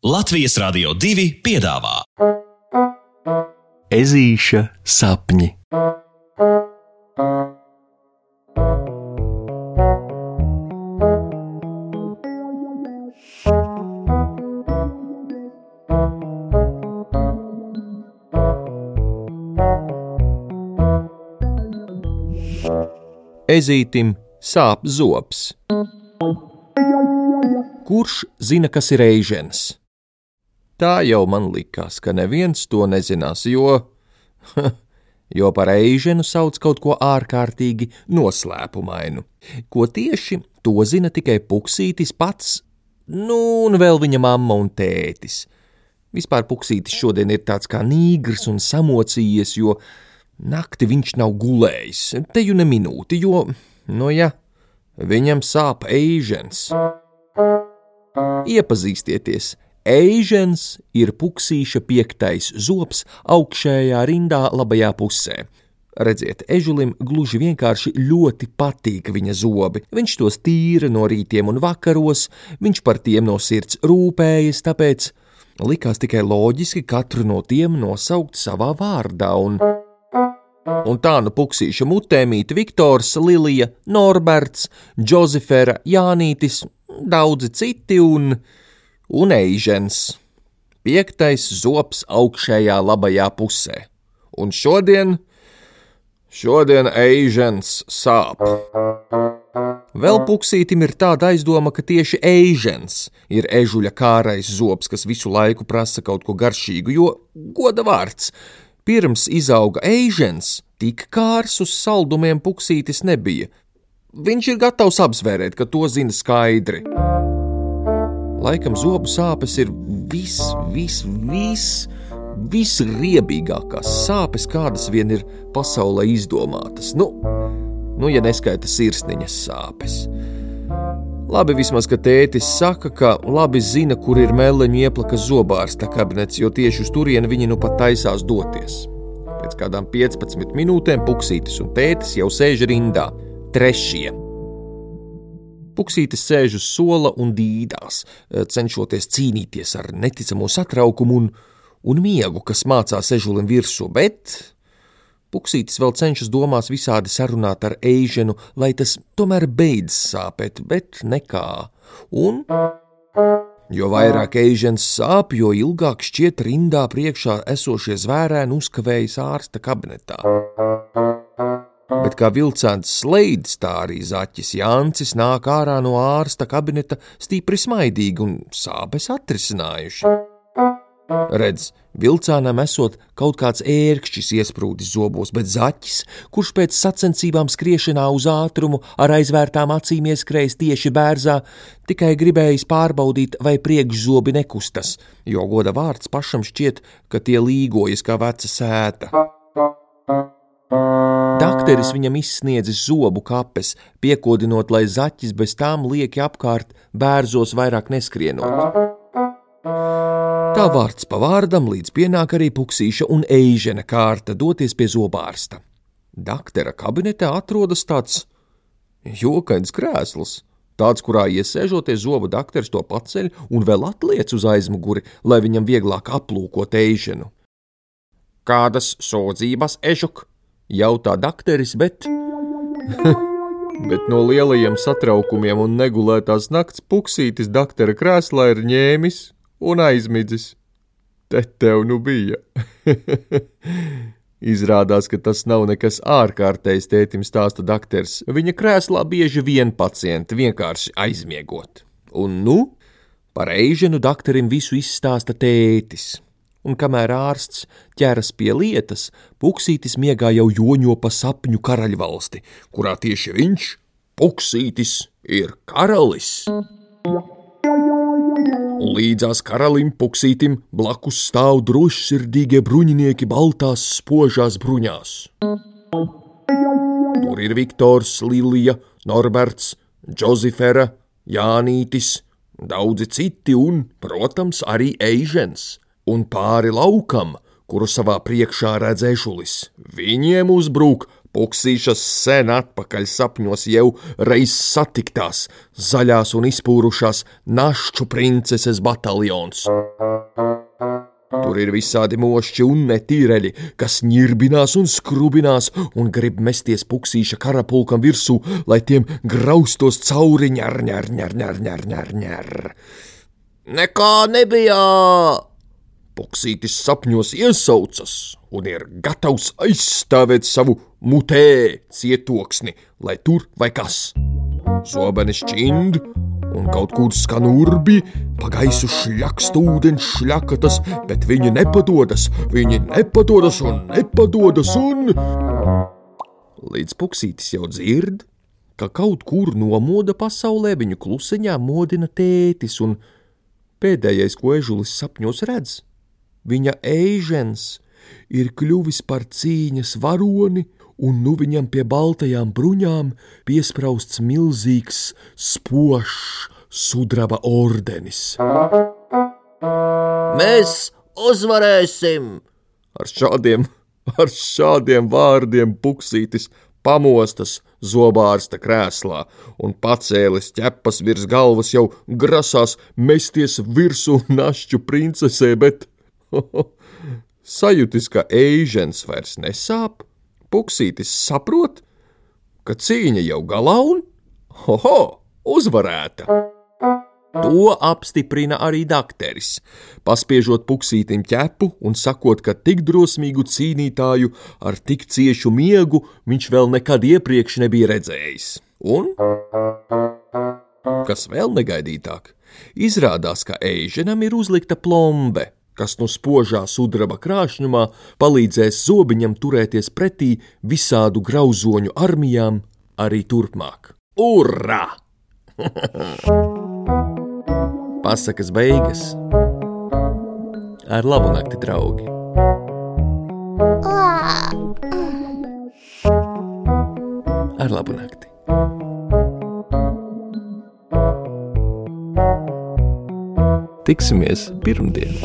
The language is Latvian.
Latvijas Rādio 2 piedāvā Ezīša sapņi. Ezītim sāp zops. Kurš zina, kas ir eižens? Tā jau man likās, ka neviens to nezinās, jo, jo par eiženu sauc kaut ko ārkārtīgi noslēpumainu. Ko tieši to zina tikai puksītis pats, nu, un vēl viņa mamma un tētis. Vispār puksītis šodien ir tāds kā nīgrs un samocījies, jo nakti viņš nav gulējis, te jau ne minūti, jo, nu ja, viņam sāp eižens. Iepazīstieties! Eižens ir puksīša piektais zops augšējā rindā labajā pusē. Redziet, ežulim gluži vienkārši ļoti patīk viņa zobi. Viņš tos tīra no rītiem un vakaros, viņš par tiem no sirds rūpējas, tāpēc likās tikai loģiski katru no tiem nosaukt savā vārdā. Un, un tā nu puksīša mutē mīt Viktors, Lilija, Norberts, Džozefera, Jānītis, daudzi citi un un eižens. Piektais zops augšējā labajā pusē. Un šodien, šodien eižens sāp. Vēl puksītim ir tāda aizdoma, ka tieši eižens ir ežuļa kārais zobs, kas visu laiku prasa kaut ko garšīgu, jo goda vārds. Pirms izauga eižens, tik kārs uz saldumiem puksītis nebija. Viņš ir gatavs apsvērēt, ka to zina skaidri. Laikam zobu sāpes ir vis, vis, vis, visriebīgākās sāpes, kādas vien ir pasaulē izdomātas. Nu, nu ja neskaita sirsniņas sāpes. Labi, vismaz, ka tētis saka, ka labi zina, kur ir meleņu ieplaka zobārsta kabinets, jo tieši uz turieni viņi nu pat taisās doties. Pēc kādām 15 minūtēm puksītis un tētis jau sēž rindā, trešie. Puksītis sēž uz sola un dīdās, eh, cenšoties cīnīties ar neticamo satraukumu un, un miegu, kas mācās ežulim virsū, bet Puksītis vēl cenšas domās visādi sarunāt ar eiženu, lai tas tomēr beidz sāpēt, bet nekā. Un, jo vairāk eižens sāp, jo ilgāk šķiet rindā priekšā esošie zvērēni uzkavējas ārsta kabinetā bet kā vilcēns slēdz, tā arī zaķis Jānis nāk ārā no ārsta kabineta stipri smaidīgi un sāpes atrisinājuši. Redz, vilcānam esot kaut kāds ērkšķis iesprūdis zobos, bet zaķis, kurš pēc sacensībām skriešanā uz ātrumu ar aizvērtām acīm ieskrējis tieši bērzā, tikai gribējis pārbaudīt, vai priekšzobi nekustas, jo goda vārds pašam šķiet, ka tie līgojas kā veca sēta. Dakteris viņam izsniedzis zobu kapes, piekodinot, lai zaķis bez tām lieki apkārt bērzos vairāk neskrienot. Tā vārds pa vārdam līdz pienāk arī puksīša un eižena kārta doties pie zobārsta. Daktera kabinetā atrodas tāds jokains krēsls, tāds, kurā iesēžoties zobu dakteris to paceļ un vēl atliec uz aizmuguri, lai viņam vieglāk aplūkot eiženu. Kādas sūdzības, ežuk? Jautā dakteris, bet. bet no lielajiem satraukumiem un negulētās nakts puksītis daktera krēslā ir ņēmis un aizmidzis. Te tev nu bija. Izrādās, ka tas nav nekas ārkārtējs, tētim stāsta dakteris. Viņa krēslā bieži vien pacienti vienkārši aizmiegot. Un nu, par eiženu dakterim visu izstāsta tētis un kamēr ārsts ķeras pie lietas, Puksītis miegā jau joņo pa sapņu karaļvalsti, kurā tieši viņš, Puksītis, ir karalis. Un līdzās karalim Puksītim blakus stāv drošsirdīgie bruņinieki baltās spožās bruņās. Tur ir Viktors, Lilija, Norberts, Džozefera, Jānītis, daudzi citi un, protams, arī Eižens un pāri laukam, kuru savā priekšā redz ešulis. Viņiem uzbrūk Puksīšas sen atpakaļ sapņos jau reiz satiktās zaļās un izpūrušās našķu princeses bataljons. Tur ir visādi mošķi un netīreļi, kas ņirbinās un skrubinās un grib mesties puksīša karapulkam virsū, lai tiem graustos cauri ņar, ņar, ņar, ņar, ņar, ņar. Nekā nebija! Puksītis sapņos iesaucas un ir gatavs aizstāvēt savu mutē cietoksni, lai tur vai kas. Zobenis čind, un kaut kur skan urbi, pa gaisu šļakst ūdens šļakatas, bet viņi nepadodas, viņi nepadodas un nepadodas un... Līdz puksītis jau dzird, ka kaut kur nomoda pasaulē viņu klusiņā modina tētis, un pēdējais, ko ežulis sapņos redz, viņa eižens ir kļuvis par cīņas varoni, un nu viņam pie baltajām bruņām piesprausts milzīgs, spožs sudraba ordenis. Mēs uzvarēsim! Ar šādiem, ar šādiem vārdiem puksītis pamostas zobārsta krēslā un pacēlis ķepas virs galvas jau grasās mesties virsū našķu princesē, bet sajūtis, ka eižens vairs nesāp, puksītis saprot, ka cīņa jau galā un, hoho, uzvarēta. To apstiprina arī dakteris, paspiežot puksītim ķepu un sakot, ka tik drosmīgu cīnītāju ar tik ciešu miegu viņš vēl nekad iepriekš nebija redzējis. Un, kas vēl negaidītāk, izrādās, ka eiženam ir uzlikta plombe, kas no spožā sudraba krāšņumā palīdzēs zobiņam turēties pretī visādu grauzoņu armijām arī turpmāk. Urā! Pasakas beigas ar labu nakti, draugi! Ar labu nakti! Tiksimies pirmdien!